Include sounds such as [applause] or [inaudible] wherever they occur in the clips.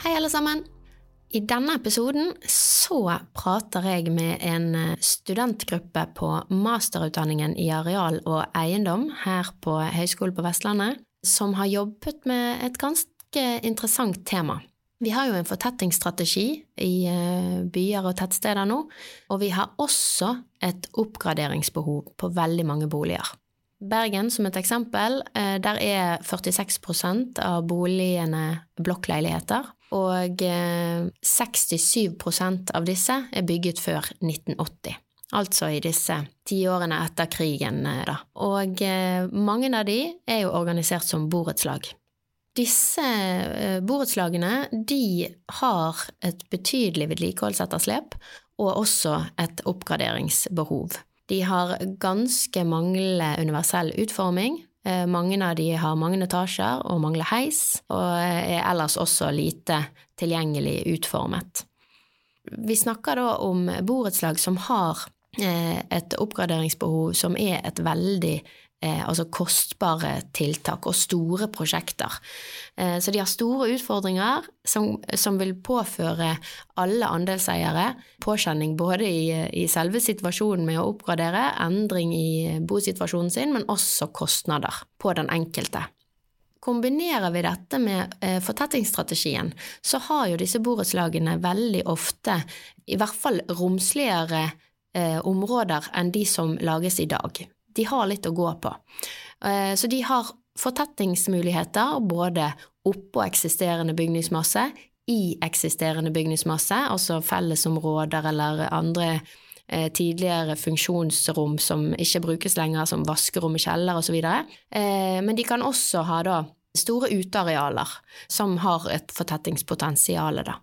Hei, alle sammen. I denne episoden så prater jeg med en studentgruppe på masterutdanningen i areal og eiendom her på Høgskolen på Vestlandet, som har jobbet med et ganske interessant tema. Vi har jo en fortettingsstrategi i eh, byer og tettsteder nå, og vi har også et oppgraderingsbehov på veldig mange boliger. Bergen som et eksempel, eh, der er 46% av boligene blokkleiligheter, og 67 eh, av disse er bygget før 1980. Altså i disse tiårene etter krigen, da. Og mange av de er jo organisert som borettslag. Disse eh, borettslagene de har et betydelig vedlikeholdsetterslep og også et oppgraderingsbehov. De har ganske manglende universell utforming. Eh, mange av de har mange etasjer og mangler heis, og er ellers også lite tilgjengelig utformet. Vi snakker da om borettslag som har eh, et oppgraderingsbehov som er et veldig eh, altså kostbare tiltak og store prosjekter. Eh, så de har store utfordringer som, som, vil påføre alle andelseiere påkjenning både i, i, selve situasjonen med å oppgradere, endring i bosituasjonen sin, men også kostnader på den enkelte. Kombinerer vi dette med eh, fortettingsstrategien, så har jo disse borettslagene veldig ofte i hvert fall romsligere eh, områder enn de som lages i dag de har litt å gå på. Eh, så de har fortettingsmuligheter både oppå eksisterende bygningsmasse, i eksisterende bygningsmasse, altså fellesområder eller andre eh, tidligere funksjonsrom som ikke brukes lenger, som vaskerom i kjeller osv. Eh, men de kan også ha da store utearealer som har et fortettingspotensial. da.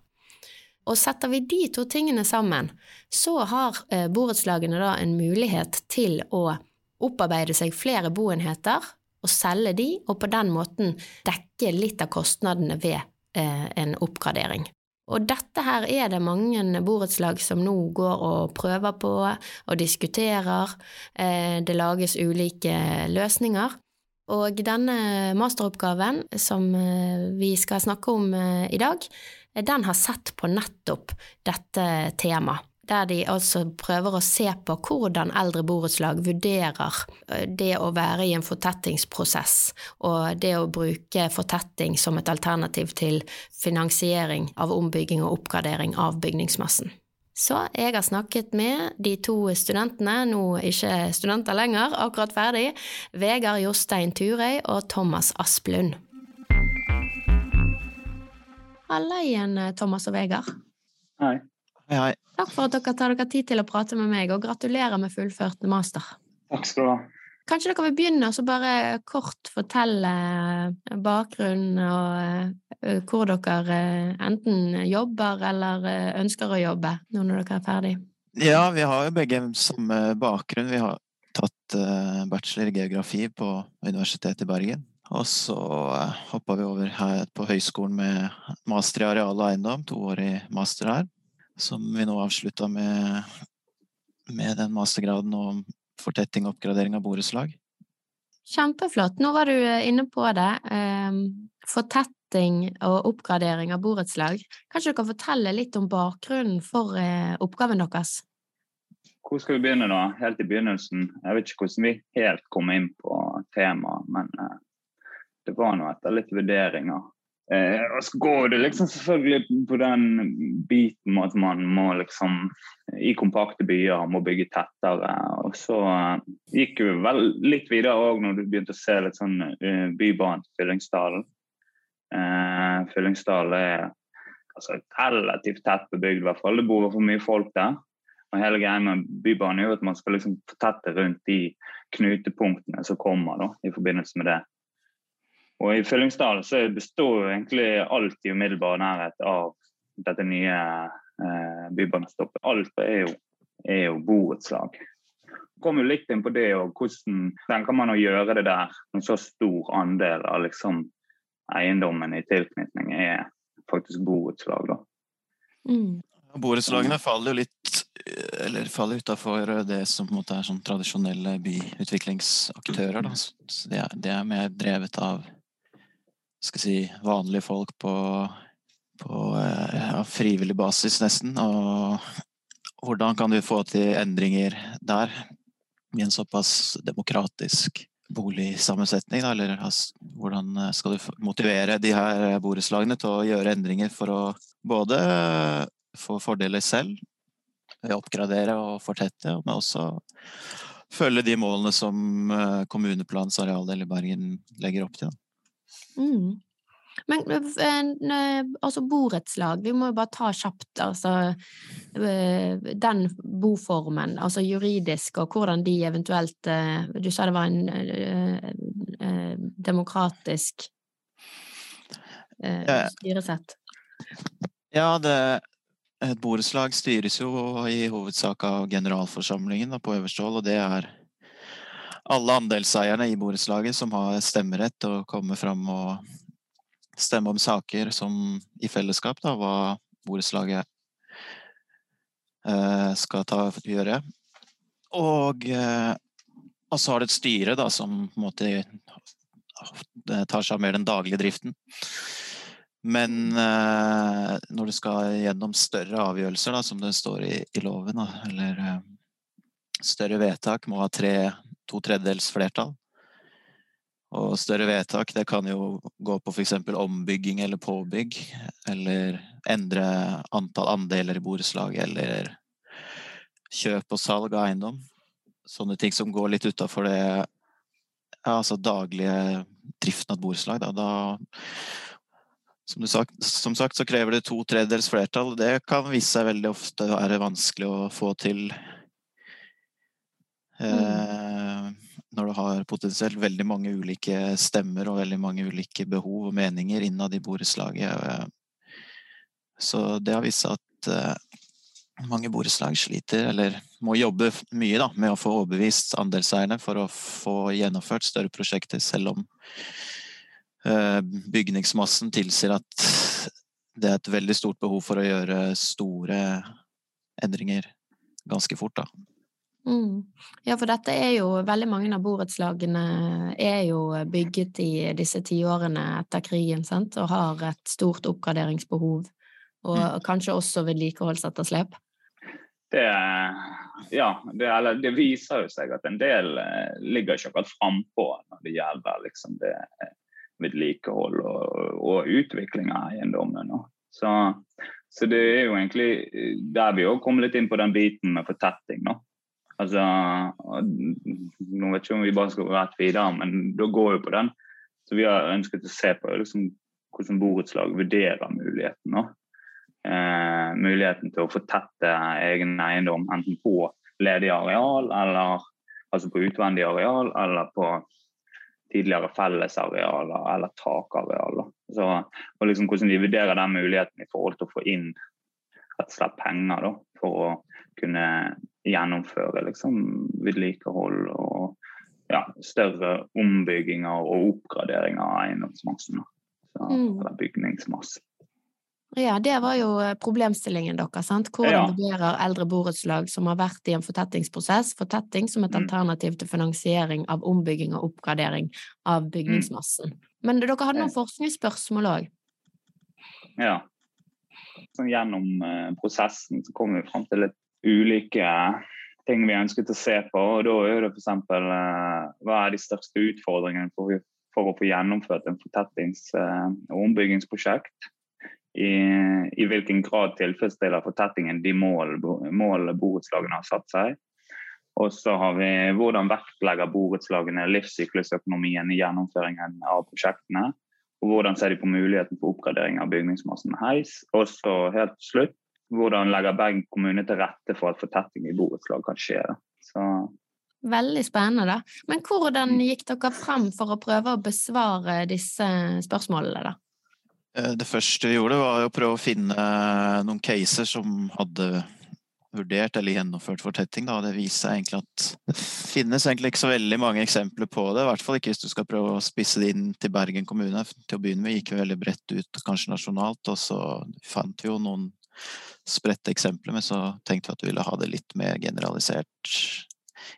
Og setter vi de to tingene sammen, så har borettslagene en mulighet til å opparbeide seg flere boenheter og selge de, og på den måten dekke litt av kostnadene ved eh, en oppgradering. Og dette her er det mange borettslag som nå går og prøver på og diskuterer. Eh, det lages ulike løsninger. Og denne masteroppgaven som eh, vi skal snakke om eh, i dag, den har sett på nettopp dette temaet der de altså prøver å se på hvordan eldre borettslag vurderer eh, det å være i en fortettingsprosess, og det å bruke fortetting som et alternativ til finansiering av ombygging og oppgradering av bygningsmassen. Så jeg har snakket med de to studentene, nå ikke studenter lenger, akkurat ferdig, Vegard Jostein Turøy og Thomas Asplund. Halla igjen, Thomas og Vegard. Hei. Hei, hei. Takk for at dere tar dere tid til å prate med meg, og gratulerer med fullført master. Takk skal du ha. Kanskje dere vil begynne og bare kort fortelle bakgrunnen og eh, hvor dere eh, enten jobber eller eh, ønsker å jobbe nå når dere er ferdig? Ja, vi har jo begge samme bakgrunn. Vi har tatt bachelor i geografi på Universitetet i Bergen. Og så hoppa vi over her på høyskolen med master i areal og eiendom, to år i master her som vi nå avslutta med, med den mastergraden om fortetting og oppgradering av borettslag. Kjempeflott. Nå var du eh, inne på det. Ehm, fortetting og oppgradering av borettslag. Kanskje du kan fortelle litt om bakgrunnen for eh, oppgaven deres? Hvor skal vi begynne, da? Helt i begynnelsen. Jeg vet ikke hvordan vi helt kom inn på temaet, men eh, det var nå etter litt vurderinger Eh, og så går det liksom selvfølgelig på den biten med at man må liksom i kompakte byer må bygge tettere. Og så eh, gikk vi vel litt videre òg når du begynte å se litt sånn uh, bybane til Fyllingsdalen. Eh, Fyllingsdalen er altså, relativt tett bebygd, i hvert fall. Det bor for mye folk der. Og hele greia med Bybanen er jo at man skal liksom fortette rundt de knutepunktene som kommer da, i forbindelse med det. Og i Fyllingsdalen så består jo egentlig alt i umiddelbar nærhet av dette nye eh, bybanestoppet. Alt er jo, er jo borettslag. Kom jo litt inn på det, og hvordan tenker man å gjøre det der en så stor andel av liksom, eiendommen i tilknytning er faktisk borettslag, da. Mm. Borettslagene faller jo litt eller faller utafor det som på en måte er sånn tradisjonelle byutviklingsaktører. Da. Så det, er, det er mer drevet av skal si, vanlige folk på, på eh, ja, frivillig basis, nesten. Og hvordan kan du få til endringer der i en såpass demokratisk boligsammensetning? Da? Eller hvordan skal du motivere de her borettslagene til å gjøre endringer for å både få fordeler selv, oppgradere og fortette, men også følge de målene som eh, kommuneplanens arealdel i Bergen legger opp til? Mm. Men eh, altså borettslag, vi må jo bare ta kjapt altså eh, den boformen, altså juridisk, og hvordan de eventuelt eh, Du sa det var en demokratisk styresett? Ja, det, et borettslag styres jo i hovedsak av generalforsamlingen på øverste hold, og det er alle andelseierne i borettslaget som har stemmerett og kommer komme fram og stemme om saker som i fellesskap, da, hva borettslaget eh, skal ta, gjøre. Og, eh, og, så har det et styre da, som på en måte tar seg av mer den daglige driften. Men eh, når du skal gjennom større avgjørelser, da, som det står i, i loven, da, eller eh, større vedtak, må ha tre, to tredjedels flertall. Og større vedtak det kan jo gå på f.eks. ombygging eller påbygg. Eller endre antall andeler i borettslaget, eller kjøp og salg av eiendom. Sånne ting som går litt utafor det ja, altså daglige driften av et borettslag. Da, da som, sagt, som, sagt, så krever det to tredjedels flertall. Det kan vise seg veldig ofte være vanskelig å få til. Mm. Eh, når du har potensielt veldig mange ulike stemmer og veldig mange ulike behov og meninger innad i borettslaget. Så det har vist seg at eh, mange borettslag sliter, eller må jobbe mye da, med å få overbevist andelseierne for å få gjennomført større prosjekter, selv om eh, bygningsmassen tilsier at det er et veldig stort behov for å gjøre store endringer ganske fort. da. Mm. Ja, for dette er jo Veldig mange av borettslagene er jo bygget i disse tiårene etter krigen, sant, og har et stort oppgraderingsbehov. Og mm. kanskje også vedlikeholdsetterslep. Det, ja, det, eller, det, viser jo seg at en del eh, ligger ikke akkurat frampå når det gjelder liksom, det vedlikehold og, og utvikling av eiendommene. Så, så, det er jo egentlig der vi òg kommer litt inn på den biten med fortetting. nå Altså, nå vet ikke om vi bare skal rett videre, men da går jo på den. Så vi har ønsket å se på liksom, hvordan borettslag vurderer muligheten. Eh, muligheten til å fortette egen eiendom, enten på ledig areal, eller altså på utvendig areal, eller på tidligere fellesarealer eller takarealer. Så, og liksom hvordan de vurderer den muligheten i forhold til å få inn og slett penger da, for å kunne gjennomføre liksom, vedlikehold og ja, større ombygginger og oppgraderinger av eiendomsmassen. Så, mm. Eller bygningsmassen. Ja, det var jo eh, problemstillingen deres. sant? Hvordan ja. vurderer eldre borettslag som har vært i en fortettingsprosess, fortetting som et mm. alternativ til finansiering av ombygging og oppgradering av mm. bygningsmassen. Mm. Men dere hadde noen forskningsspørsmål òg? Ja. Så gjennom eh, prosessen så kom vi fram til litt ulike ting vi ønsket å se på. og Da er det f.eks. Uh, hva er de største utfordringene for, for å få gjennomført en fortettings- og ombyggingsprosjekt? I, I, hvilken grad tilfredsstiller fortettingen de mål, mål borettslagene har satt seg? Og så har vi hvordan vektlegger borettslagene livssyklusøkonomien i gjennomføringen av prosjektene? Og hvordan ser de på muligheten for oppgradering av bygningsmassen heis? Og så helt til slutt hvordan legger Bergen kommune til rette for at fortetting i borettslag kan skje. Så Veldig spennende, da. Men hvordan gikk dere frem for å prøve å besvare disse spørsmålene, da? Eh, det første vi gjorde, var å prøve å finne noen caser som hadde vurdert eller gjennomført fortetting. Da. Det viser seg egentlig at det finnes egentlig ikke så veldig mange eksempler på det. I hvert fall ikke hvis du skal prøve å spisse det inn til Bergen kommune. Til å begynne med gikk vi veldig bredt ut, kanskje nasjonalt, og så fant vi jo noen spredte eksempler, men så tenkte vi at vi ville ha det litt mer generalisert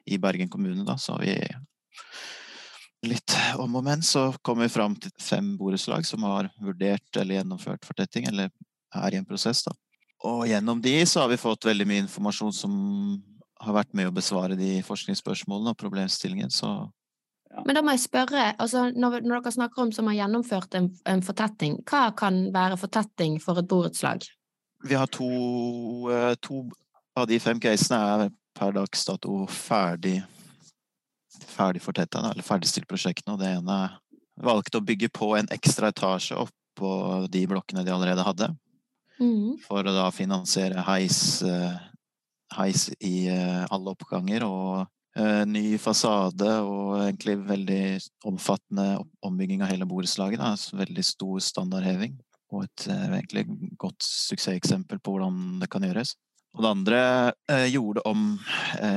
i Bergen kommune, da. Så vi litt om og men så kom vi fram til fem borettslag som har vurdert eller gjennomført fortetting, eller er i en prosess, da. Og gjennom de så har vi fått veldig mye informasjon som har vært med å besvare de forskningsspørsmålene og problemstillingen, så ja. Men da må jeg spørre, altså når, når, dere snakker om som har gjennomført en, en, fortetting, hva kan være fortetting for et borettslag? Vi har to, eh, to av de fem casene er per dags dato ferdig ferdig fortetta, eller ferdigstilt prosjektene. Og det ene valgte å bygge på en ekstra etasje oppå de blokkene de allerede hadde. Mm. For å da finansiere heis, eh, heis i eh, alle oppganger og uh, ny fasade og egentlig veldig omfattende ombygging av hele borettslaget. Veldig stor standardheving og et uh, egentlig godt suksesseksempel på hvordan det kan gjøres. Og det andre eh, gjorde om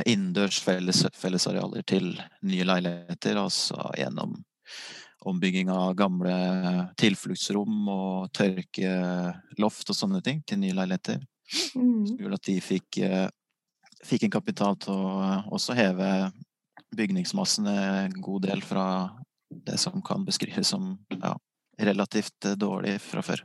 innendørs felles, fellesarealer til nye leiligheter, altså gjennom ombygging av gamle tilfluktsrom og tørkeloft og sånne ting til nye leiligheter. Mm. Som gjorde at de fikk, eh, fikk, en kapital til å også heve bygningsmassen en god del fra det som kan beskrives som ja, relativt dårlig fra før.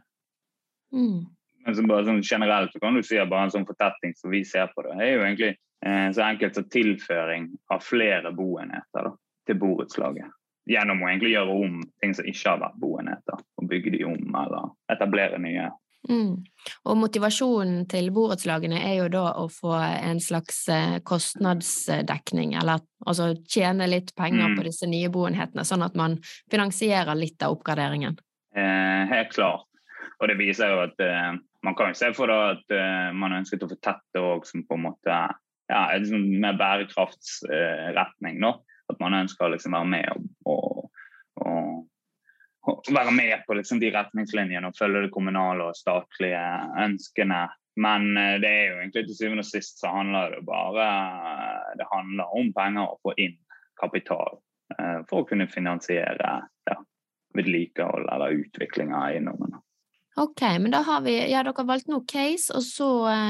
Mm. Men bare sånn generelt så kan du si at bare en sånn fortetting som vi ser på det, er jo egentlig eh, så enkelt som tilføring av flere boenheter da, til borettslaget gjennom å egentlig gjøre om ting som ikke har vært boenheter, og bygge de om eller etablere nye. Mm. Og motivasjonen til borettslagene er jo da å få en slags eh, kostnadsdekning, eller altså tjene litt penger mm. på disse nye boenhetene, sånn at man finansierer litt av oppgraderingen. Eh, helt klart. Og det viser jo at eh, man kan jo se for det at eh, man ønsket å fortette òg som på en måte ja, en liksom mer bærekraftsretning. nå at man ønsker å liksom være med og, og, og være med på liksom de retningslinjene og følge de kommunale og statlige ønskene. Men eh, det er jo egentlig til syvende og sist så handler det bare det handler om penger å få inn kapital eh, for å kunne finansiere ja, vedlikehold eller utvikling av eiendommene. Ok, men da har vi, ja, Dere valgte nå case, og så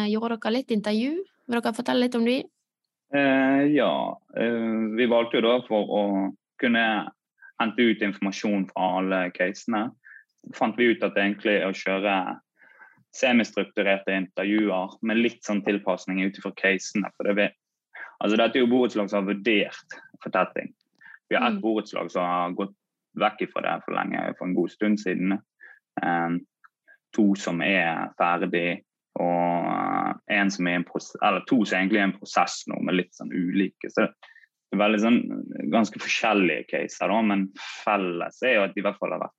gjorde dere litt intervju. Vil dere fortelle litt om de? Eh, ja, eh, vi valgte jo da for å kunne hente ut informasjon fra alle casene. fant vi ut at det egentlig er å kjøre semistrukturerte intervjuer med litt sånn tilpasning ut ifra casene. For det vi, altså dette er jo borettslag som har vurdert fortetting. Vi har ett mm. borettslag som har gått vekk fra det for lenge, for en god stund siden. Um, to som er ferdig og eh, en som er en prosess, eller to som egentlig er en prosess nå, med litt sånn ulike. Så det er veldig sånn, ganske forskjellige caser, da, men felles er jo at de i hvert fall har vært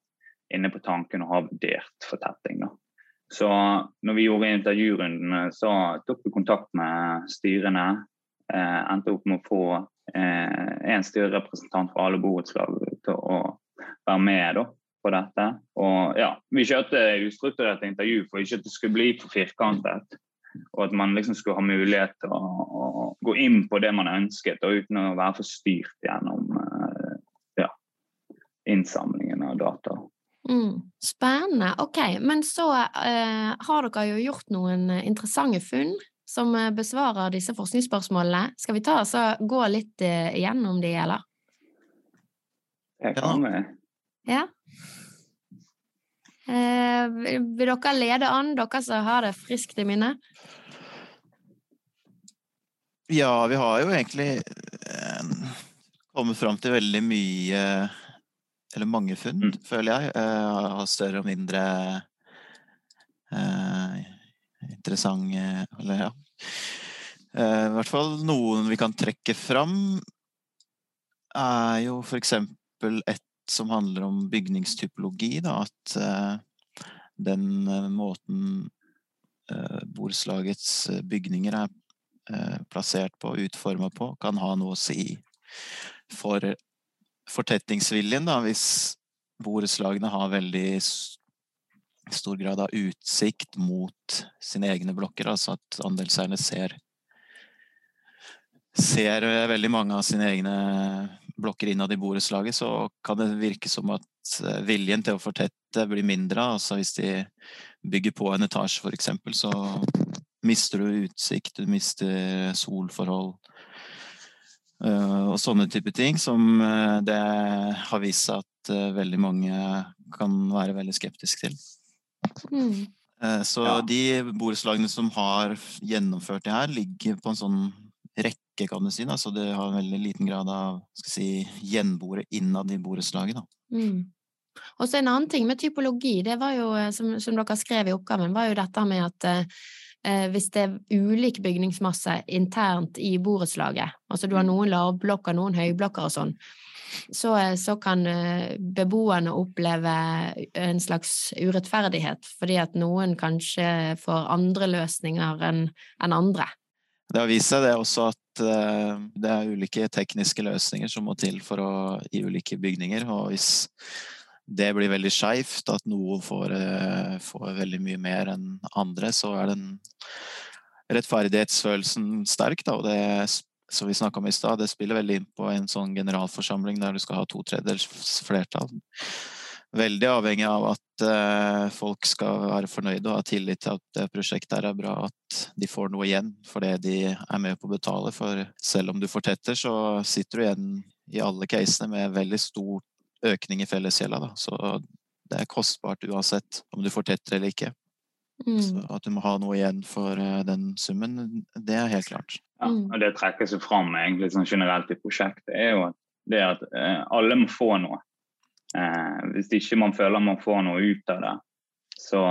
inne på tanken og har vurdert fortetting. da. Så når vi gjorde intervjurundene, så tok vi kontakt med styrene. Eh, endte opp med å få eh, en styrerepresentant fra alle borettslag til å være med. da på dette. Og ja, Vi kjørte ustrukturerte intervju for ikke at det skulle bli for firkantet. Og at man liksom skulle ha mulighet til å, å gå inn på det man ønsket, og uten å være for styrt gjennom eh, ja, innsamlingen av data. Mm, spennende. Ok, men så eh, har dere jo gjort noen interessante funn som eh, besvarer disse forskningsspørsmålene. Skal vi ta og gå litt eh, gjennom de, eller? Jeg kan med. Ja. Eh, vil dere lede an, dere som har det friskt i minne? Ja, vi har jo egentlig eh, kommet fram til veldig mye Eller mange funn, mm. føler jeg. Eh, av større og mindre eh, interessante Eller ja. Eh, I hvert fall noen vi kan trekke fram, er jo for eksempel et som handler om bygningstypologi. Da, at uh, den uh, måten uh, borettslagets bygninger er eh, plassert på, utforma på, kan ha noe å si for fortettingsviljen, da, hvis borettslagene har veldig stor grad av utsikt mot sine egne blokker, altså at andelseierne ser ser veldig mange av sine egne blokker innad i borettslaget, så kan det virke som at eh, viljen til å fortette blir mindre. Altså hvis de bygger på en etasje, f.eks., så mister du utsikt, du mister solforhold. Eh, og sånne type ting som eh, det har vist seg at veldig mange kan være veldig skeptiske til. Mm. Så ja. de borettslagene som har gjennomført det her, ligger på en sånn rekke kan du si. Da. Så det har en veldig liten grad av si, gjenboere innad i borettslaget. Mm. Og så en annen ting med typologi, det var jo, eh, som, som dere skrev i oppgaven, var jo dette med at eh, eh, hvis det er ulik bygningsmasse internt i borettslaget, altså du har mm. noen lavblokker, noen høyblokker og sånn, så, eh, så, kan beboerne oppleve en slags urettferdighet, fordi at noen kanskje får andre løsninger enn en andre. Det har vist seg det også at eh, det er ulike tekniske løsninger som må til for å, i ulike bygninger. Og hvis det blir veldig skeivt, at noen får, eh, får, veldig mye mer enn andre, så er den rettferdighetsfølelsen sterk. Da, og det som vi snakka om i stad, det spiller veldig inn på en sånn generalforsamling der du skal ha to tredjedels flertall veldig avhengig av at uh, folk skal være fornøyde og ha tillit til at det prosjektet er bra, at de får noe igjen for det de er med på å betale. For selv om du fortetter, så sitter du igjen i alle casene med veldig stor økning i fellesgjelda. Så det er kostbart uansett om du fortetter eller ikke. Mm. Så at du må ha noe igjen for uh, den summen, det er helt klart. Ja, og Det trekker seg fram egentlig sånn generelt i prosjektet, er jo at det at uh, alle må få noe. Eh, hvis ikke man føler man får noe ut av det, så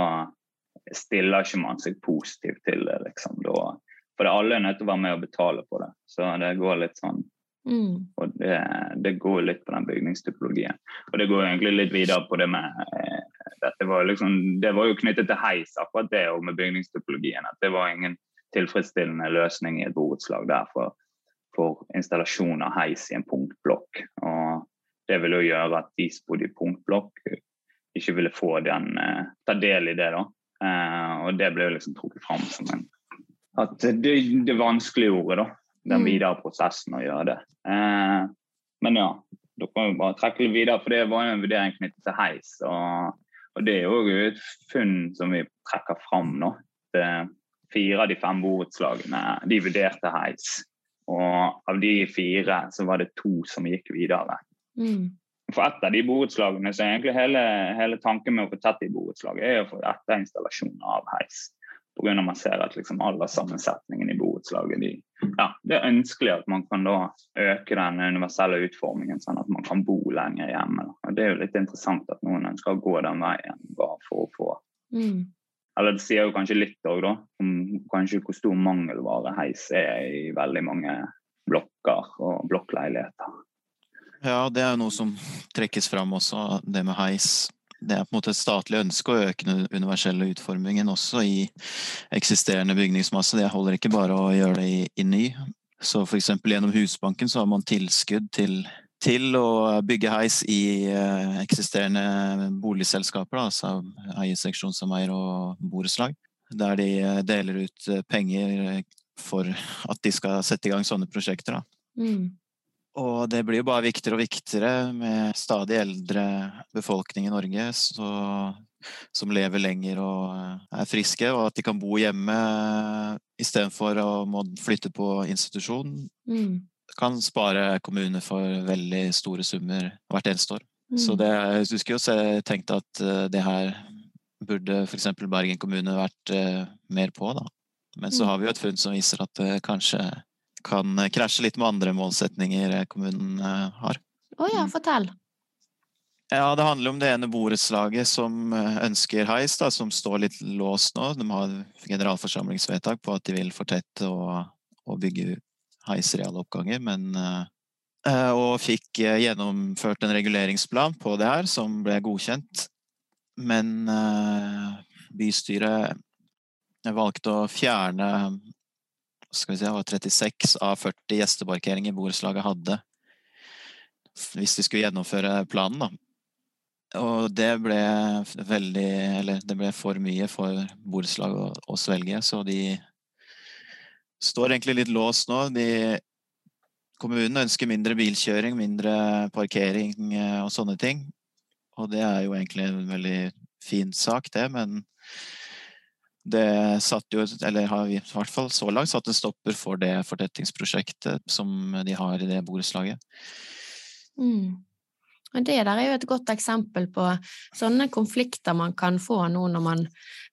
stiller ikke man seg positivt til det. liksom. Da, for alle er nødt til å være med og betale på det. Så det går litt sånn mm. Og det, det, går litt på den bygningstypologien. Og det går egentlig litt videre på det med eh, dette var liksom, Det var jo knyttet til heis, akkurat det og med bygningstypologien. At det var ingen tilfredsstillende løsning i et borettslag der for, for installasjon av heis i en punktblokk. Og det ville gjøre at de som bodde i punktblokk, ikke ville få den, eh, ta del i det. da. Eh, og det ble jo liksom trukket fram som en At det, det vanskeliggjorde da, den mm. videre prosessen å gjøre det. Eh, men ja, da kan vi bare trekke litt videre, for det var jo en vurdering knyttet til heis. Og, og det er jo et funn som vi trekker fram nå. Det, fire av de fem borettslagene de vurderte heis. Og av de fire så var det to som gikk videre. Mm. For et av de borettslagene så er egentlig hele, hele, tanken med å få tett i borettslaget er å få etterinstallasjon av heis. Pga. man ser at liksom alderssammensetningen i borettslaget de, ja, Det er ønskelig at man kan da øke den universelle utformingen, sånn at man kan bo lenger hjemme. Og Det er jo litt interessant at noen ønsker å gå den veien bare for å få mm. Eller det sier jo kanskje litt òg, da, om kanskje hvor stor mangelvare heis er i veldig mange blokker og blokkleiligheter. Ja, det er noe som trekkes fram også, det med heis. Det er på en måte et statlig ønske å øke den universelle utformingen også i eksisterende bygningsmasse. Det holder ikke bare å gjøre det i, i ny. Så f.eks. gjennom Husbanken så har man tilskudd til, til å bygge heis i eh, eksisterende boligselskaper, altså eierseksjonssameier og borettslag. Der de eh, deler ut eh, penger for at de skal sette i gang sånne prosjekter. Mm. Og det blir jo bare viktigere og viktigere med stadig eldre befolkning i Norge så, som lever lenger og er friske, og at de kan bo hjemme istedenfor å må flytte på institusjon. Mm. Kan spare kommuner for veldig store summer hvert eneste år. Mm. Så det, jeg husker jo tenkt at eh, det her burde f.eks. Bergen kommune vært mer på, da. Men så mm. har vi jo et funn som viser at det kanskje kan eh, krasje litt med andre målsetninger eh, kommunen eh, har. Å oh ja, mm. fortell. Ja, Det handler om det ene borettslaget som ønsker heis, da, som står litt låst nå. De har generalforsamlingsvedtak på at de vil fortette og, og bygge heiser i alle oppganger, men Og fikk gjennomført en reguleringsplan på det her, som ble godkjent. Men bystyret valgte å fjerne skal vi se, det var 36 av 40 gjesteparkeringer borettslaget hadde hvis de skulle gjennomføre planen. da. Og det ble veldig Eller det ble for mye for borettslaget å, å svelge, så de står egentlig litt låst nå. De, kommunen ønsker mindre bilkjøring, mindre parkering eh, og sånne ting. Og det er jo egentlig en veldig fin sak, det, men det satt jo, eller har i hvert fall så langt satt en stopper for det fortettingsprosjektet som de har i det borettslaget. Mm. Og det der er jo et godt eksempel på sånne konflikter man kan få nå når man,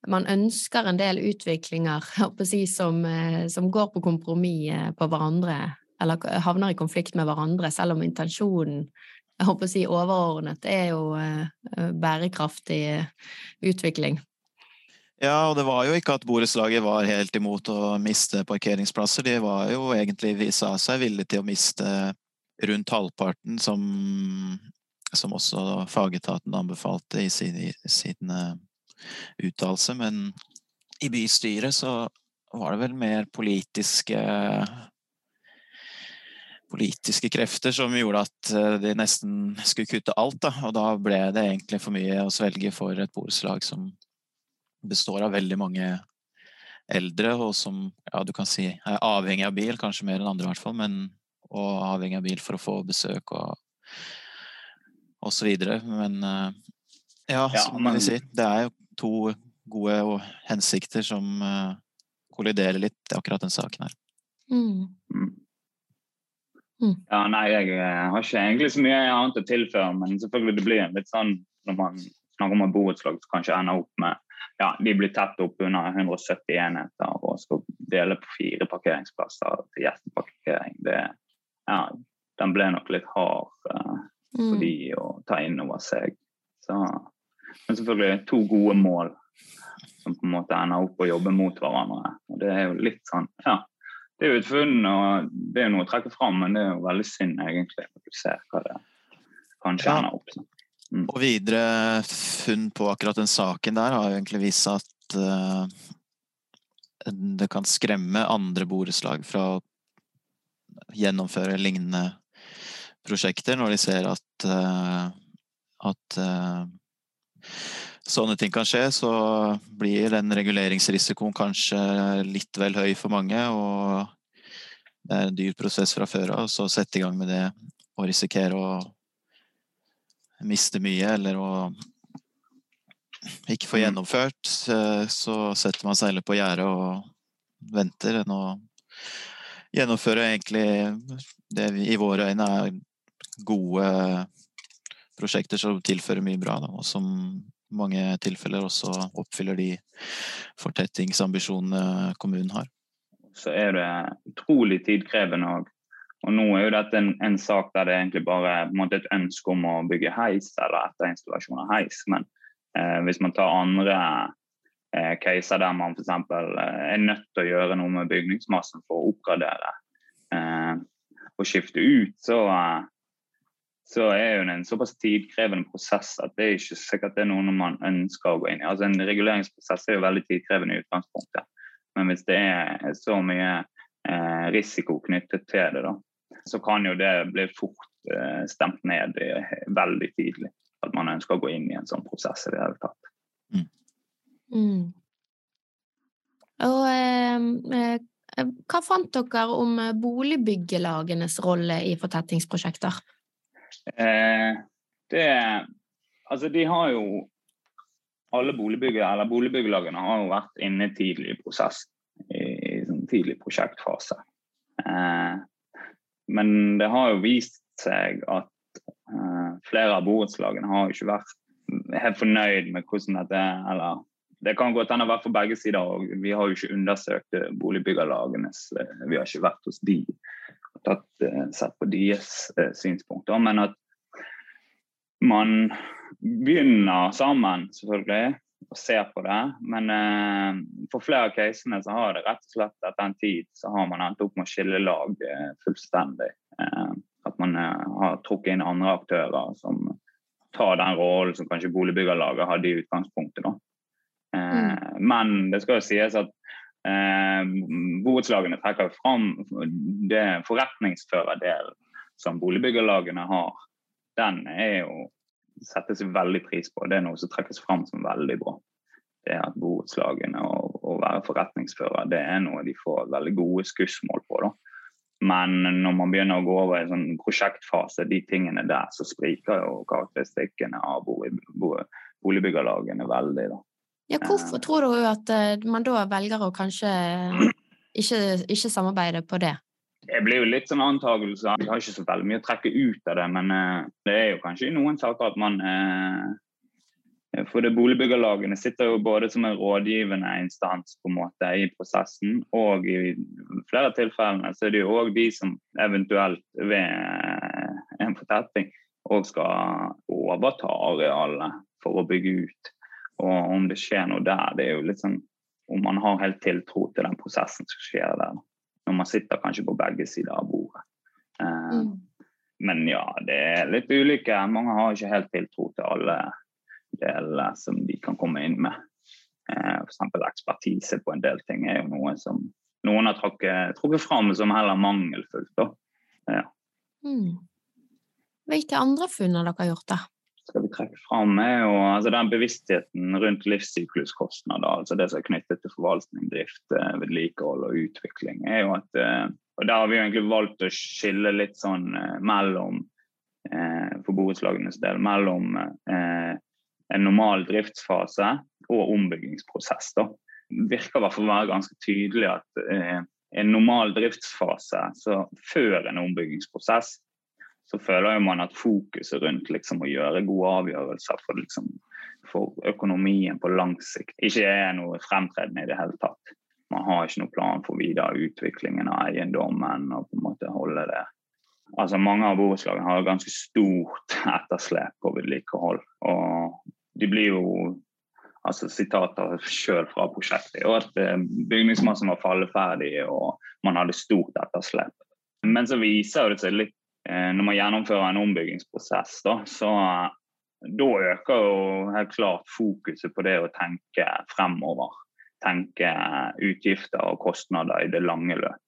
man ønsker en del utviklinger [laughs] si, som, eh, som, går på kompromiss eh, på hverandre, eller havner i konflikt med hverandre, selv om intensjonen jeg håper å si overordnet er jo eh, bærekraftig utvikling. Ja, og det var jo ikke at borettslaget var helt imot å miste parkeringsplasser. De var jo egentlig, sa seg villige til å miste rundt halvparten, som, som også fagetaten anbefalte i sin, sin uh, uttalelse. Men i bystyret så var det vel mer politiske politiske krefter som gjorde at eh, de nesten skulle kutte alt. Da. Og da ble det egentlig for mye å svelge for et borettslag som består av veldig mange eldre, og som ja, du kan si er avhengig av bil, kanskje mer enn andre i hvert fall, men og avhengig av bil for å få besøk og, og så videre. Men eh, ja, ja som men... vi sier, det er jo to gode hensikter som uh, kolliderer litt i akkurat den saken her. Mm. Mm. mm. Ja, nei, jeg eh, har ikke egentlig så mye annet å tilføre, men selvfølgelig det blir litt sånn når man snakker om et borettslag som kanskje ender opp med ja, de blir tett opp under 170 enheter og skal dele på fire parkeringsplasser til gjesteparkering. Det, ja, den ble nok litt hard uh, for mm. de å ta inn over seg. Så, men selvfølgelig to gode mål som på en måte ender opp å jobbe mot hverandre. Og det er jo litt sånn, ja, det er jo et funn, og det er noe å trekke fram, men det er jo veldig synd egentlig når du ser hva det kanskje ja. ender opp som. Mm. Og videre funn på akkurat den saken der har jo egentlig vist at uh, det kan skremme andre borettslag fra å gjennomføre lignende prosjekter når de ser at, uh, at uh, sånne ting kan skje, så blir den reguleringsrisikoen kanskje litt vel høy for mange. Og det er en dyr prosess fra før av, så sette i gang med det og risikere å miste mye eller å ikke få mm. gjennomført, eh, så setter man heller på gjerdet og venter enn å gjennomføre egentlig det vi i våre øyne er gode prosjekter som tilfører mye bra, da, og som i mange tilfeller også oppfyller de fortettingsambisjonene kommunen har. Så er det utrolig tidkrevende òg. Og nå er jo dette en, en, sak der det er egentlig bare er et ønske om å bygge heis eller etterinstallasjon av heis. Men eh, hvis man tar andre eh, caser der man f.eks. Eh, er nødt til å gjøre noe med bygningsmassen for å oppgradere eh, og skifte ut, så, eh, så er jo det en såpass tidkrevende prosess at det er ikke sikkert det er noe man ønsker å gå inn i. Altså En reguleringsprosess er jo veldig tidkrevende i utgangspunktet. Men hvis det er så mye eh, risiko knyttet til det, da, så kan jo det bli fort eh, stemt ned veldig tidlig. At man ønsker å gå inn i en sånn prosess i det hele tatt. Mm. Mm. Og eh, eh, hva fant dere om boligbyggelagenes rolle i fortettingsprosjekter? Eh, det Altså, de har jo alle boligbyggelagene har jo vært inne tidlig i prosess, I, i sånn tidlig prosjektfase. Eh, men det har jo vist seg at uh, flere av borettslagene har ikke vært helt fornøyd med hvordan dette er. Eller det kan godt hende vært for begge sider. og Vi har jo ikke undersøkt boligbyggerlagenes eh, Vi har ikke vært hos de og tatt, sett på deres synspunkter. Men at man begynner sammen, selvfølgelig, og ser på det. Men eh, for flere av casene så har det rett og slett etter en tid så har man endt opp med å skille lag eh, fullstendig. Eh, at man eh, har trukket inn andre aktører som tar den rollen som kanskje boligbyggerlaget hadde i utgangspunktet. da. Eh, mm. Men det skal jo sies at Eh, borettslagene trekker fram det forretningsførerdelen som boligbyggerlagene har. Den er jo settes veldig pris på. Det er noe som trekkes fram som veldig bra. Det at borettslagene og å være forretningsfører, det er noe de får veldig gode skussmål på. da. Men når man begynner å gå over i en sånn prosjektfase, de tingene der, så spriker jo karakteristikkene av boligbyggerlagene veldig. da. Ja, hvorfor tror du at eh, man da velger å kanskje ikke, ikke samarbeide på det? Det blir jo litt sånn antakelser. Vi har ikke så veldig mye å trekke ut av det, men uh, det er jo kanskje i noen saker at man uh, For det boligbyggerlagene sitter jo både som en rådgivende instans på en måte i prosessen, og i flere tilfellene så er det jo òg de som eventuelt ved en fortetting òg skal overta arealene for å bygge ut. Og om det skjer noe der, det er jo litt sånn om man har helt tiltro til den prosessen som skjer der når man sitter kanskje på begge sider av bordet. Eh, mm. Men ja, det er litt ulike. Mange har ikke helt tiltro til alle deler som de kan komme inn med. Eh, F.eks. ekspertise på en del ting er jo noe som noen har trukket, trukket fram som heller mangelfullt. Ja. Mm. Hvilke andre funn har dere gjort, da? Skal vi trekke fram, er jo altså den bevisstheten rundt livssykluskostnader, altså det som er knyttet til forvaltning, drift, eh, vedlikehold og utvikling, er jo at eh, og Der har vi egentlig valgt å skille litt sånn eh, mellom for borettslagenes del mellom en normal driftsfase og ombyggingsprosess. da. Det virker i hvert fall å være ganske tydelig at en normal driftsfase så før en ombyggingsprosess så føler man at fokuset rundt liksom, å gjøre gode avgjørelser for, liksom, for, økonomien på lang sikt ikke er noe fremtredende i det hele tatt. Man har ikke noen plan for videre utviklingen av eiendommen og på en måte holde det Altså Mange av borettslagene har ganske stort etterslep på vedlikehold. Og de blir jo altså Sitater selv fra prosjektet og at eh, bygningsmassen var falleferdig og man hadde stort etterslep. Men så viser det seg litt når man gjennomfører en ombyggingsprosess, da, så da øker jo helt klart fokuset på det å tenke fremover. Tenke utgifter og kostnader i det lange løp.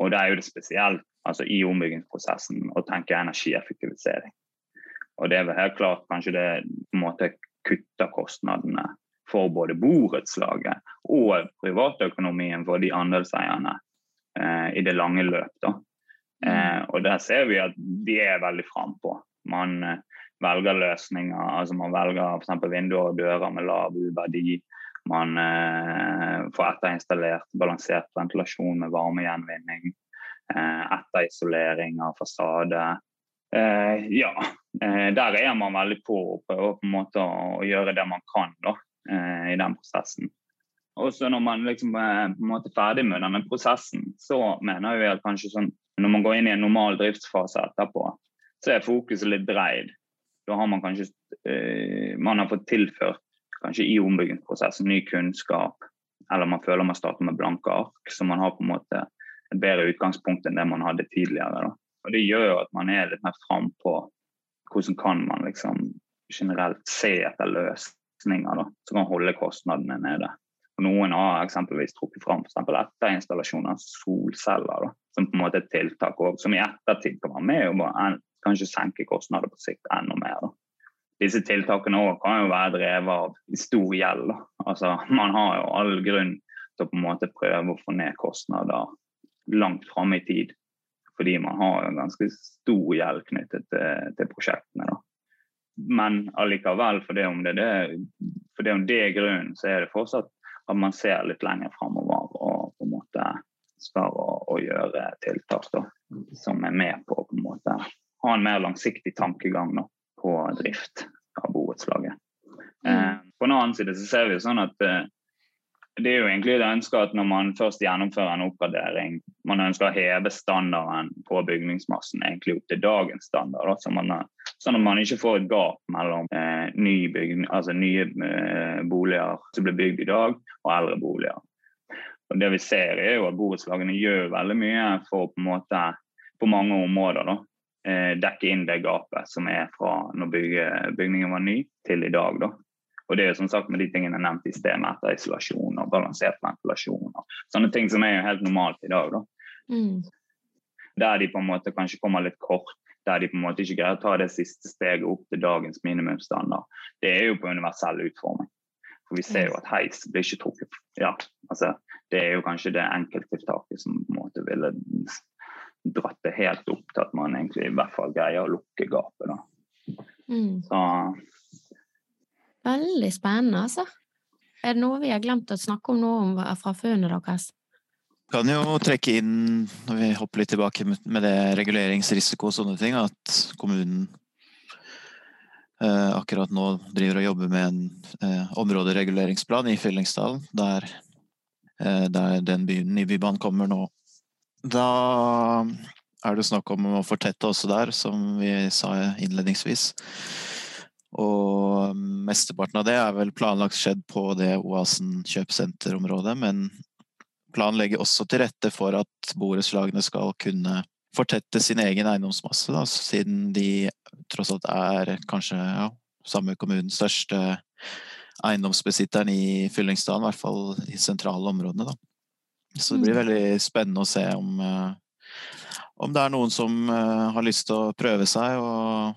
Og det er jo det spesielt altså i ombyggingsprosessen å tenke energieffektivisering. Og det er vel helt klart kanskje det på en måte kutter kostnadene for både borettslaget og privatøkonomien for de andelseierne eh, i det lange løp. da. Eh, og der ser vi at de er veldig frampå. Man eh, velger løsninger. altså Man velger f.eks. vinduer og dører med lav verdi. Man eh, får etterinstallert balansert ventilasjon med varmegjenvinning. Eh, etterisolering av fasade. Eh, ja, eh, der er man veldig på å prøve på en måte å gjøre det man kan da, i den prosessen. Og så når man liksom er på en måte ferdig med denne prosessen, så mener vi at kanskje sånn når man går inn i en normal driftsfase etterpå, så er fokuset litt dreid. Da har man kanskje eh, man har fått tilført kanskje i ombyggingsprosessen ny kunnskap, eller man føler man starter med blanke ark, så man har på en måte et bedre utgangspunkt enn det man hadde tidligere. Da. Og Det gjør jo at man er litt mer frampå hvordan kan man liksom generelt se etter løsninger da, som kan holde kostnadene nede. Og noen har eksempelvis trukket fram for etterinstallasjon av solceller da, som på en måte et tiltak også, som i ettertid kan være med og kanskje senke kostnader på sikt enda mer. Da. Disse tiltakene også kan jo være drevet av stor gjeld. Altså, man har jo all grunn til å på en måte prøve å få ned kostnader langt fram i tid. Fordi man har en ganske stor gjeld knyttet til, til prosjektene. Da. Men allikevel, for det om det, det, for det om det er grunnen, så er det fortsatt at man ser litt lenger framover og på en måte skal å, gjøre tiltak da, som er med på å på en måte ha en mer langsiktig tankegang da, på drift av borettslaget. Mm. Eh, på den annen side så ser vi sånn at eh, det er jo egentlig det ønsket at når man først gjennomfører en oppgradering, man ønsker å heve standarden på bygningsmassen egentlig opp til dagens standard. Da, så man, sånn at man ikke får et gap mellom eh, nye, bygning, altså nye eh, boliger som blir bygd i dag, og eldre boliger. Og det vi ser er jo at Borettslagene gjør veldig mye for på måte på mange områder da, eh, dekke inn det gapet som er fra når bygningen var ny til i dag. da. Og det er jo som sagt med de tingene nevnt i sted, med etterisolasjon og balansert ventilasjon og sånne ting som er jo helt normalt i dag. da. Mm. Der de på en måte kanskje kommer litt kort, der de på en måte ikke greier å ta det siste steget opp til dagens minimumsstandard, det er jo på universell utforming. For vi ser jo at heis blir ikke trukket ja, altså, Det er jo kanskje det enkelttiltaket som på en måte ville dratt det helt opp til at man egentlig i hvert fall greier å lukke gapet. da. Mm. Så Veldig spennende, altså. Er det noe vi har glemt å snakke om nå om fra funnet deres? Kan jo trekke inn, når vi hopper litt tilbake med det reguleringsrisiko og sånne ting, at kommunen akkurat nå driver og jobber med en eh, områdereguleringsplan i Fyllingsdalen, der, eh, der den byen i Bybanen kommer nå. Da er det snakk om å fortette også der, som vi sa innledningsvis. Og mesteparten av det er vel planlagt skjedd på det Oasen kjøpesenterområdet, men planen legger også til rette for at borettslagene skal kunne fortette sin egen eiendomsmasse, da, siden de tross alt er kanskje ja, samme kommunens største eiendomsbesitteren i Fyllingsdalen, i hvert fall i sentrale områdene. Da. Så det blir veldig spennende å se om, om det er noen som har lyst til å prøve seg og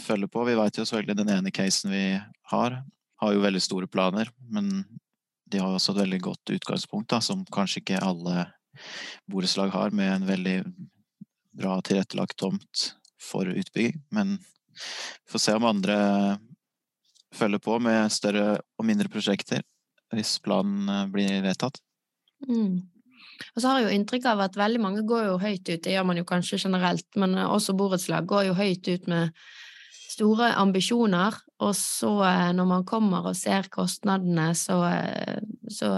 følge på. Vi vet jo selvfølgelig den ene casen vi har, har jo veldig store planer, men de har også et veldig godt utgangspunkt, da, som kanskje ikke alle borettslag har, med en veldig bra tilrettelagt tomt for utbygging. Men vi får se om andre følger på med større og mindre prosjekter hvis planen blir vedtatt. Mm. Og så har jeg jo inntrykk av at veldig mange går jo høyt ut, det gjør man jo kanskje generelt, men også borettslag går jo høyt ut med store ambisjoner, og så når man kommer og ser kostnadene, så, så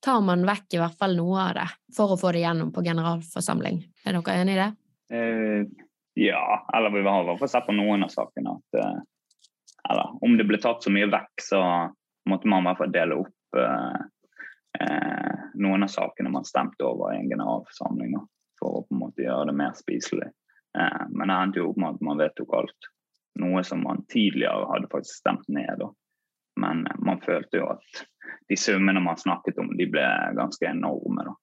tar man vekk i hvert fall noe av det for å få det gjennom på generalforsamling. Er dere enig i det? Uh, ja, eller vi har i hvert fall sett på noen av sakene at uh, eller om det ble tatt så mye vekk, så måtte man i hvert fall dele opp uh, noen av sakene man stemte over i en generalforsamling for å på en måte gjøre det mer spiselig. Men det endte jo opp med at man vedtok alt. Noe som man tidligere hadde faktisk stemt ned. Da. Men man følte jo at de summene man snakket om, de ble ganske enorme. Da.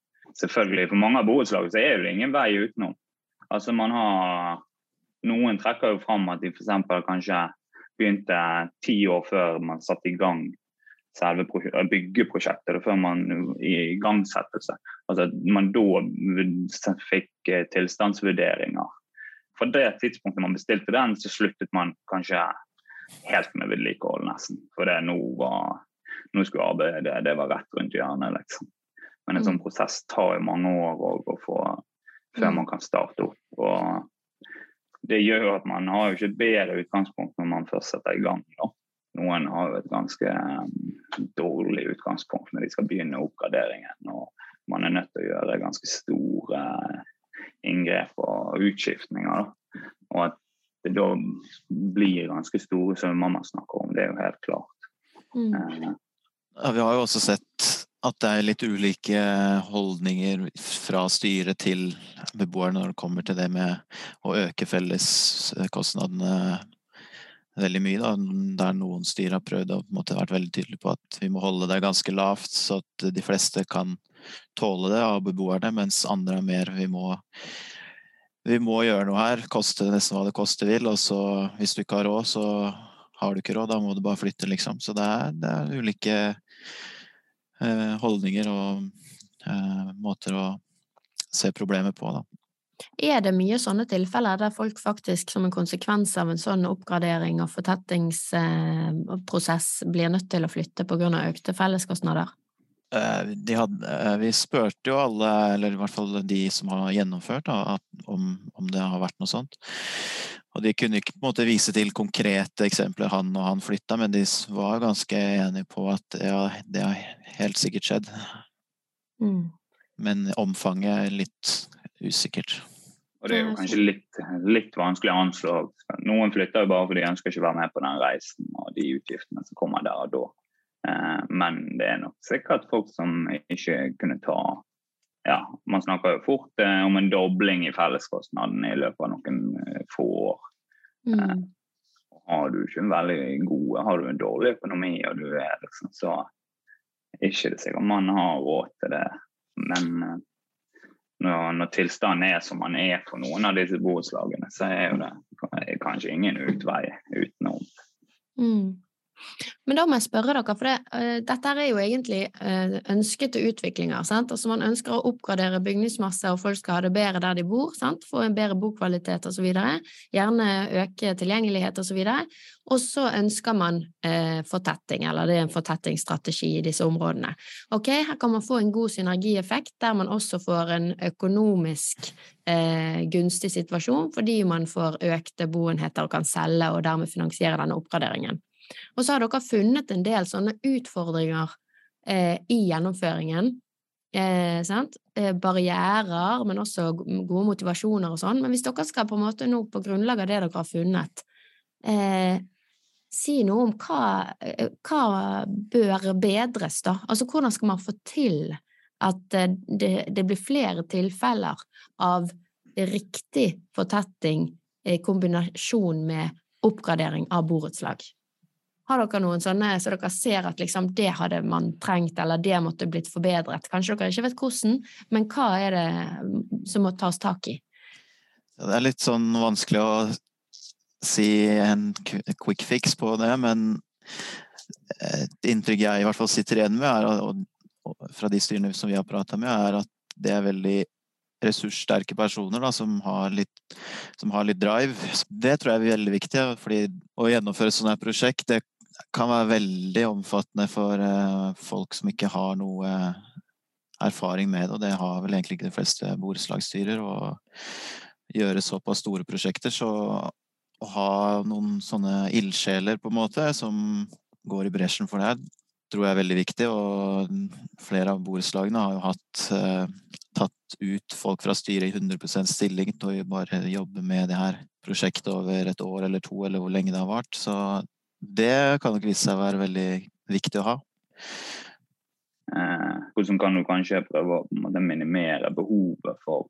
Selvfølgelig, For mange av borettslagene så er det ingen vei utenom. Altså man har Noen trekker jo fram at de f.eks. kanskje begynte ti år før man satte i gang selve byggeprosjektet, før man i igangsettelse. Altså man da fikk tilstandsvurderinger fra det tidspunktet man bestilte den, så sluttet man kanskje helt med vedlikehold, nesten. For det nå var nå skulle arbeidet det, det var rett rundt hjørnet, liksom. Men en sånn prosess tar jo mange år å få før man kan starte opp. Og det gjør jo at man har jo ikke et bedre utgangspunkt når man først setter i gang. Da. Noen har jo et ganske dårlig utgangspunkt når de skal begynne oppgraderingen. Og man er nødt til å gjøre ganske store inngrep og utskiftninger. Da. Og at da blir ganske store summer man snakker om, det er jo helt klart. Mm. Eh, Ja, vi har jo også sett at det er litt ulike holdninger fra styret til beboerne når det kommer til det med å øke felleskostnadene veldig mye. Da. Der noen styr har prøvd på måte vært veldig tydelige på at vi må holde det ganske lavt, så at de fleste kan tåle det av beboerne, mens andre er mer vi må, vi må gjøre noe her, koste nesten hva det koste vil. Og så hvis du ikke har råd, så har du ikke råd, da må du bare flytte, liksom. Så det er, det er ulike eh, holdninger og eh, måter å se problemet på, da. Er det mye sånne tilfeller der folk faktisk som en konsekvens av en sånn oppgradering og fortettingsprosess blir nødt til å flytte pga. økte felleskostnader? Eh, De hadde, eh, vi spurte jo alle, eller i hvert fall de som har gjennomført, da, at, om, om det har vært noe sånt. Og de kunne ikke på en måte vise til konkrete eksempler han og han flytta, men de var ganske enige på at ja, det har helt sikkert skjedd. Mm. Men omfanget er litt usikkert. Og det er jo kanskje litt, litt vanskelig å anslå. Noen flytter jo bare fordi de ønsker ikke å være med på den reisen og de utgiftene som kommer der og da. Eh, Men det er nok sikkert folk som ikke kunne ta ja, Man snakker jo fort eh, om en dobling i felleskostnadene i løpet av noen eh, få år. Mm. har du ikke en veldig god Har du en dårlig økonomi og du er liksom så ikke det sikkert man har råd til det. Men når, når tilstanden er som man er for noen av disse borettslagene, så er jo det kanskje ingen utvei utenom. Mm. Men da må jeg spørre dere, for det, uh, dette er jo egentlig uh, ønskete utviklinger. sant? Altså Man ønsker å oppgradere bygningsmasse, og folk skal ha det bedre der de bor. sant? Få en bedre bokvalitet osv. Gjerne øke tilgjengelighet osv. Og så ønsker man uh, fortetting, eller det er en fortettingsstrategi i disse områdene. Ok, Her kan man få en god synergieffekt, der man også får en økonomisk gunstig situasjon, fordi man får økte boenheter og kan selge og dermed finansiere denne oppgraderingen. Og så har dere funnet en del sånne utfordringer eh, i gjennomføringen. Eh, eh, barrierer, men også gode motivasjoner og sånn. Men hvis dere skal på en måte nå, på grunnlag av det dere har funnet, eh, si noe om hva, eh, hva bør bedres, da? Altså hvordan skal man få til at eh, det, det blir flere tilfeller av riktig fortetting i kombinasjon med oppgradering av borettslag? Har dere noen sånne så dere ser at liksom det hadde man trengt, eller det måtte blitt forbedret? Kanskje dere ikke vet hvordan, men hva er det som må tas tak i? Det er litt sånn vanskelig å si en quick fix på det, men et inntrykk jeg i hvert fall sitter igjen med, er, og fra de styrene som vi har prata med, er at det er veldig ressurssterke personer da, som, har litt, som har litt drive. Det tror jeg er veldig viktig. fordi Å gjennomføre et sånt prosjekt det kan være veldig omfattende for uh, folk som ikke har noe erfaring med det, og det har vel egentlig ikke de fleste borettslagsstyrer. Å gjøre såpass store prosjekter, så å ha noen sånne ildsjeler, på en måte, som går i bresjen for det her, tror jeg er veldig viktig. Og flere av borettslagene har jo hatt uh, tatt ut folk fra styret i 100% stilling til å bare jobbe med det her prosjektet over et år eller to, eller hvor lenge det har vart. Så det kan nok vise seg å være veldig viktig å ha. Eh, hvordan kan du kanskje prøve å minimere behovet for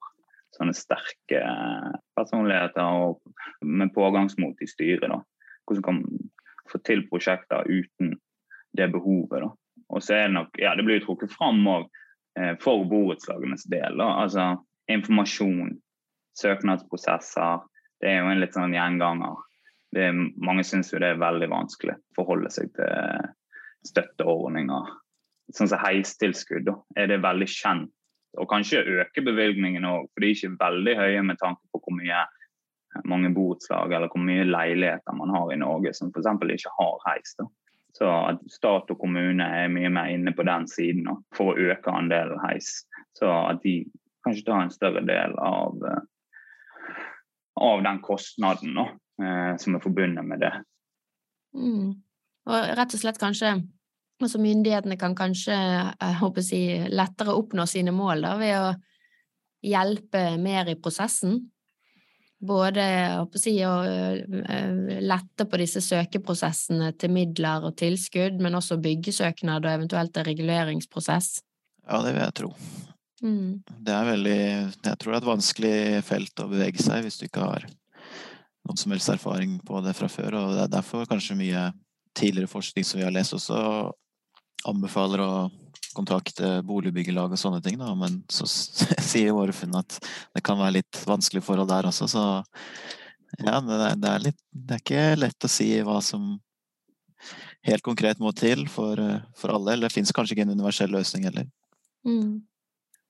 sånne sterke personligheter og med pågangsmot i styret? da? Hvordan kan man få til prosjekter uten det behovet? da? Og så er Det nok, ja, det blir jo trukket fram òg eh, for borettslagenes del. da, altså Informasjon, søknadsprosesser. Det er jo en litt sånn gjenganger er, mange syns jo det er veldig vanskelig å forholde seg til støtteordninger. Sånn som heistilskudd er det veldig kjent. Og kanskje øke bevilgningene òg, for de er ikke veldig høye med tanke på hvor mye mange borettslag eller hvor mye leiligheter man har i Norge som f.eks. ikke har heis. da. Så at stat og kommune er mye mer inne på den siden da, for å øke andelen heis. Så at de kanskje tar en større del av, av den kostnaden. da som er forbundet med det. Mm. Og rett og slett kanskje altså myndighetene kan kanskje jeg eh, håper å si, lettere oppnå sine mål da, ved å hjelpe mer i prosessen. Både å, si, å eh, lette på disse søkeprosessene til midler og tilskudd, men også byggesøknad og eventuelt en reguleringsprosess. Ja, det vil jeg tro. Mm. Det er veldig Jeg tror det er et vanskelig felt å bevege seg hvis du ikke har noen som helst erfaring på det fra før. og Det er derfor kanskje mye tidligere forskning som vi har lest, også anbefaler å kontakte boligbyggelag og sånne ting. Da. Men så [laughs] sier våre funn at det kan være litt vanskelige forhold der også. Så ja, det er, litt, det er ikke lett å si hva som helt konkret må til for, for alle. Eller det fins kanskje ikke en universell løsning heller. Mm.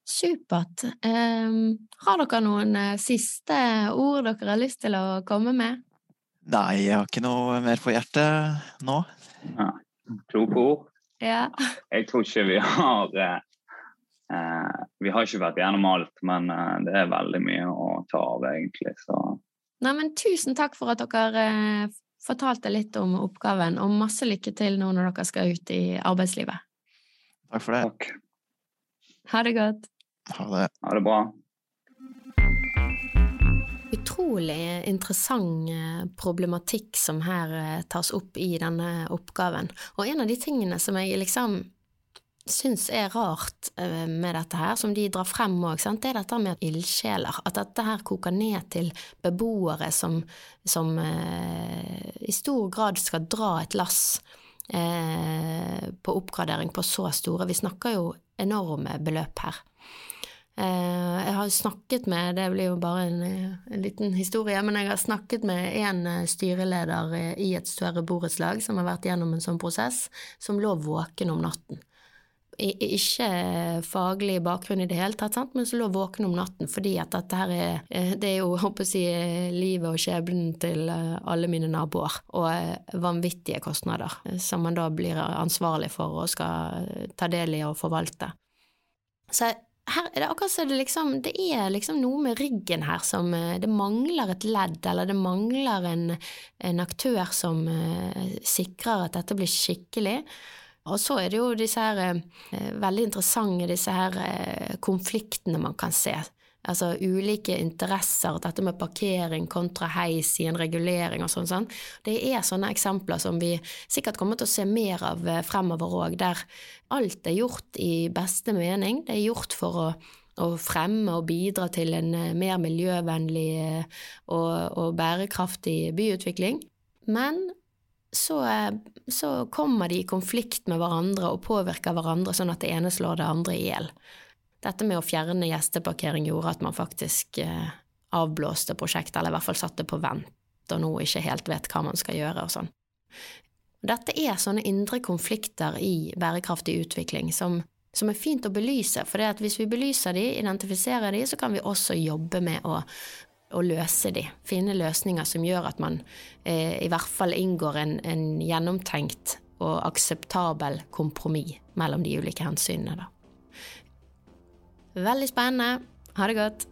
Supert. Um, har dere noen uh, siste ord dere har lyst til å komme med? Nei, jeg har ikke noe mer på hjertet nå. Ja. Kloke ord. Ja. Jeg tror ikke vi har uh, uh, Vi har ikke vært gjennom alt, men det er veldig mye å ta av, egentlig. Så. Nei, men tusen takk for at dere fortalte litt om oppgaven, og masse lykke til nå når dere skal ut i arbeidslivet. Takk for det. Takk. Ha det godt. Ha det. Ha det bra. Utrolig interessant eh, problematikk som her eh, tas opp i denne oppgaven. Og en av de tingene som jeg liksom syns er rart eh, med dette her, som de drar frem òg, det er dette med ildsjeler. At dette her koker ned til beboere som, som eh, i stor grad skal dra et lass eh, på oppgradering på så store Vi snakker jo enorme beløp her. Eh, jeg har snakket med, det blir jo bare en, en, liten historie, men jeg har snakket med en eh, styreleder i et større borettslag som har vært gjennom en sånn prosess, som lå våken om natten. Ikke faglig bakgrunn i det hele tatt, sant? men som lå våken om natten fordi at dette her er eh, Det er jo, håper [laughs] jeg livet og skjebnen til alle mine naboer, og vanvittige kostnader som man da blir ansvarlig for og skal ta del i og forvalte. Så her er det akkurat som det liksom Det er liksom noe med ryggen her som eh, Det mangler et ledd, eller det mangler en, en aktør som uh, sikrer at dette blir skikkelig. Og så er det jo disse her uh, veldig interessante disse her uh, konfliktene man kan se altså ulike interesser, dette med parkering kontra heis i en regulering og sånn, sånn. Det er sånne eksempler som vi sikkert kommer til å se mer av eh, fremover òg, der alt er gjort i beste mening. Det er gjort for å å fremme og bidra til en eh, mer miljøvennlig eh, og, og bærekraftig byutvikling. Men så, så, kommer de i konflikt med hverandre og påvirker hverandre sånn at det ene slår det andre i hjel dette med å fjerne gjesteparkering gjorde at man faktisk eh, avblåste prosjektet, eller i hvert fall satte på vent, og nå ikke helt vet hva man skal gjøre og sånn. Dette er sånne indre konflikter i bærekraftig utvikling som, som er fint å belyse, for hvis vi belyser de, identifiserer de, så kan vi også jobbe med å, å løse de, finne løsninger som gjør at man eh, i hvert fall inngår en, en gjennomtenkt og akseptabel kompromiss mellom de ulike hensynene. da. Veldig spennende. Ha det godt.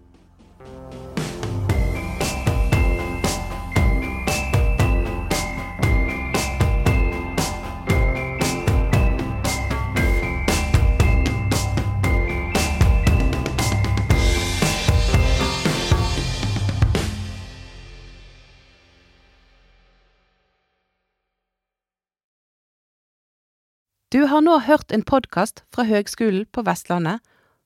Du har nå hørt en podkast fra Høgskolen på Vestlandet